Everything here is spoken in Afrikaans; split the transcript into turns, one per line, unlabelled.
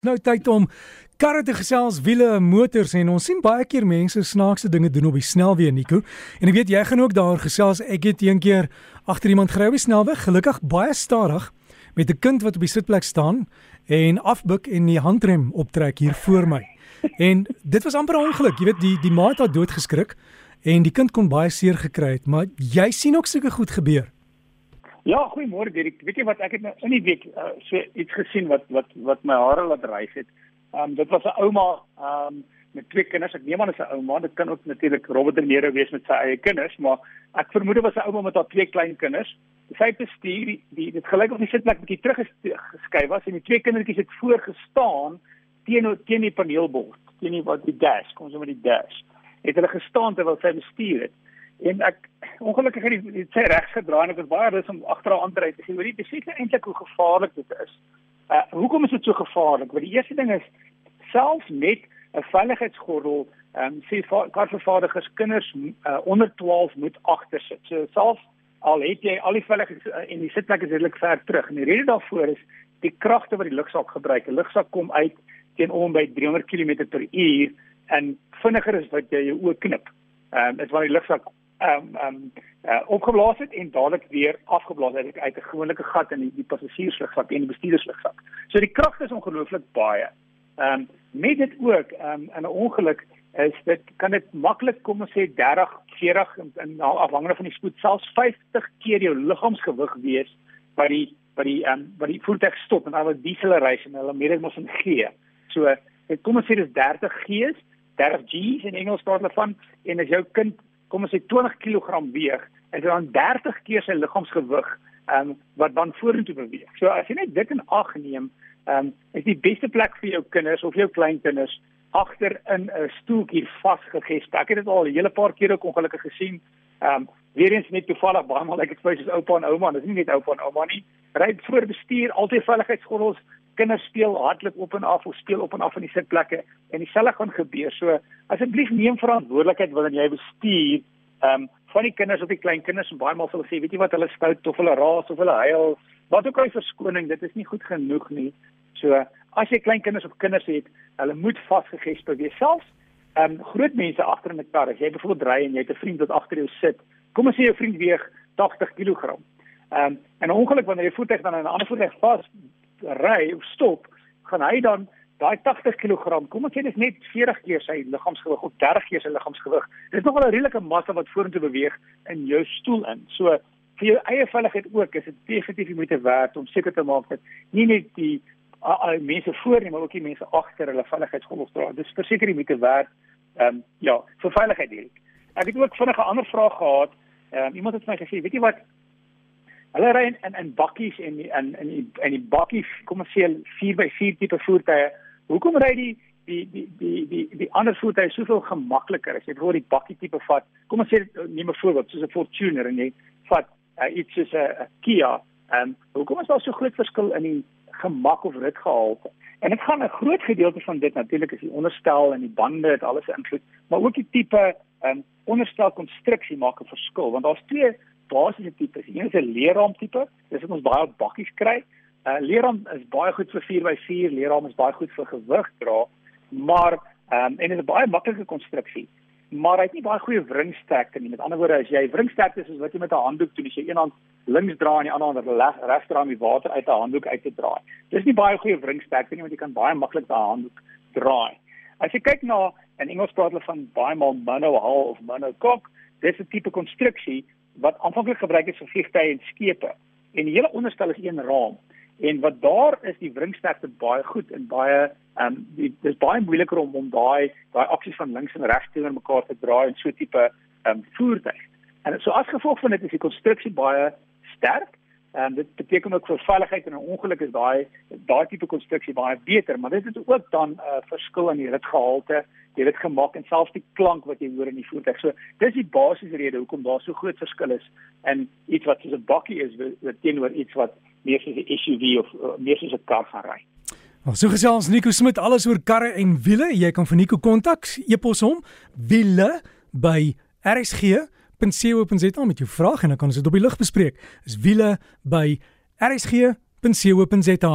Nou tyd om karre te gesels, wiele, motors en ons sien baie keer mense snaakse dinge doen op die snelweë, Nico. En ek weet jy gaan ook daar gesels. Ek het een keer agter iemand gery op die snelweg, gelukkig baie stadig met 'n kind wat op die sitplek staan en afbuk en die handrem optrek hier voor my. En dit was amper 'n ongeluk. Jy weet die die maat het dood geskrik en die kind kon baie seer gekry het, maar jy sien ook sulke goed gebeur.
Ja, goeiemôre Dirk. Weet jy wat ek het nou in die week uh, so iets gesien wat wat wat my hare laat rys het. Um, dit was 'n ouma um, met twee kinders. Ek neem aan dit is 'n ouma. Dit kan ook natuurlik Robert de Niro wees met sy eie kinders, maar ek vermoed dit was 'n ouma met haar twee klein kinders. Sy het bestuur die, die dit gelyk of die sitplek bietjie terug geskuif was en die twee kindertjies het voor gestaan teen teen die paneelbord, teen die wat die dash, kom ons noem dit dash. Het hulle gestaan terwyl sy bestuur het en ek ongelukkig het die sy regs gedraai en ek was baie rus om agteraan aan te ry te sien hoe die besef eintlik hoe gevaarlik dit is. Uh hoekom is dit so gevaarlik? Want die eerste ding is selfs met 'n veiligheidsgordel, ehm um, sê karvervaardigers kinders uh, onder 12 moet agter sit. So selfs al het jy al die veiligheids uh, en die sitplek is redelik ver terug. En die rede daarvoor is die kragte wat die lugsak gebruik. 'n Lugsak kom uit teen om by 300 km/h en vinniger is wat jy jou oë knip. Ehm um, dit waar die lugsak ehm um, ehm um, uh, opgeblaas het en dadelik weer afgeblaas het uit 'n gewone gat in die, die passasierslugsak en die bestuurderslugsak. So die krag is ongelooflik baie. Ehm um, met dit ook ehm um, in 'n ongeluk is dit kan dit maklik kom ons sê 30, 40 in, in afhangende van die spoed selfs 50 keer jou liggaamsgewig wees by die by die ehm um, by die voertuig stop en al die diesel reis en hulle meer moet in gee. So kom ons sê dis 30 G's, 30 G's in Engels praat hulle van en as jou kind kom ons sê 20 kg weeg, is dit dan 30 keer sy liggaamsgewig um, wat dan vorentoe beweeg. So as jy net dit in ag neem, um, is die beste plek vir jou kinders of jou kleinkinders agter in 'n stoeltjie vasgegesp. Ek het dit al 'n hele paar keer ook ongelukkig gesien. Ehm um, weer eens net toevallig baie maal ek het vir soos oupa en ouma, dis nie net oupa en ouma nie. Ry voor bestuur, altyd veiligheidsgordels, kinders speel hardloop op en af of speel op en af in die sitplekke en dieselfde gaan gebeur. So asseblief neem verantwoordelikheid wanneer jy bestuur. Ehm um, van die kinders of die klein kinders en baie maal sal sê, weet jy wat, hulle stout of hulle raas of hulle huil, wat ook al die verskoning, dit is nie goed genoeg nie. So as jy klein kinders of kinders het, hulle moet vasgegesp wees selfs. Ehm um, groot mense agter in 'n kar, as jy byvoorbeeld ry en jy het 'n vriend wat agter jou sit, kom ons sê jou vriend weeg 80 kg. Ehm um, en 'n ongeluk wanneer jy voertuig dan in 'n ander voertuig vas ry of stop, gaan hy dan daai 80 kg, kom ons sê dis net 40 keer sy liggaamsgewig of 30 keer sy liggaamsgewig. Dit is nogal 'n redelike massa wat vorentoe beweeg in jou stoel in. So vir jou eie veiligheid ook is dit definitief jy moet werd om seker te maak dat nie net die a, a, mense voor nie, maar ook die mense agter hulle veiligheidsgordels dra. Dis verseker jy moet werd ehm um, ja, vir veiligheid hier. Ek het ook vinnige ander vrae gehad. Ehm um, iemand het my gesê, weet jy wat Hulle ry in in, bakkies en in in die in die bakkies, kom ons sê 4x4 tipe voertuie. Hoekom ry die die die die die die ander voertuie soveel gemakliker as jy voor die bakkie tipe vat? Kom ons sê neem 'n voorbeeld soos 'n Fortuner en jy vat uh, iets soos 'n Kia. Ehm um, hoekom is daar so groot verskil in die gemak of ritgehalte? En dit gaan 'n groot gedeelte van dit natuurlik is die onderstel en die bande het alles invloed, maar ook die tipe ehm um, onderstel konstruksie maak 'n verskil want daar's twee basiese tipes. Een is 'n leerraam tipe. Dis wat ons baie bakkies kry. 'n uh, Leerraam is baie goed vir 4x4, leerraam is baie goed vir gewig dra, maar um, en is 'n baie maklike konstruksie. Maar hy het nie baie goeie wringsterkte nie. Met ander woorde, as jy wringsterkte soos wat jy met 'n handdoek doen, as jy een hand links dra en die ander hand regs dra om die water uit 'n handdoek uit te draai. Dis nie baie goeie wringsterkte nie want jy kan baie maklik daai handdoek draai. As jy kyk na in Engels praat hulle van baie maal monohull of monocoque, dis 'n tipe konstruksie wat aanvanklik gebruik is vir vliegtye en skepe. En die hele onderstel is een raam. En wat daar is die wringsterkte baie goed en baie ehm um, dis baie moeiliker om om daai daai aksies van links en regs teenoor mekaar te draai in so tipe ehm um, voertuig. En so as gevolg van dit is die konstruksie baie sterk. En dit beteken ook vir veiligheid en 'n ongeluk is daai daai tipe konstruksie baie beter, maar dit het ook dan 'n uh, verskil in die ritgehalte jy het gemaak en selfs die klank wat jy hoor in die voertuig. So dis die basiese rede hoekom daar so groot verskil is in iets wat soos 'n bakkie is teenoor iets wat meer soos 'n SUV of uh, meer soos 'n kar gaan ry.
Ons so gesels Nico Smit alles oor karre en wiele. Jy kan vir Nico kontak, e-pos hom wiele by rsg.co.za met jou vrae en dan kan ons dit op die lug bespreek. Is wiele by rsg.co.za.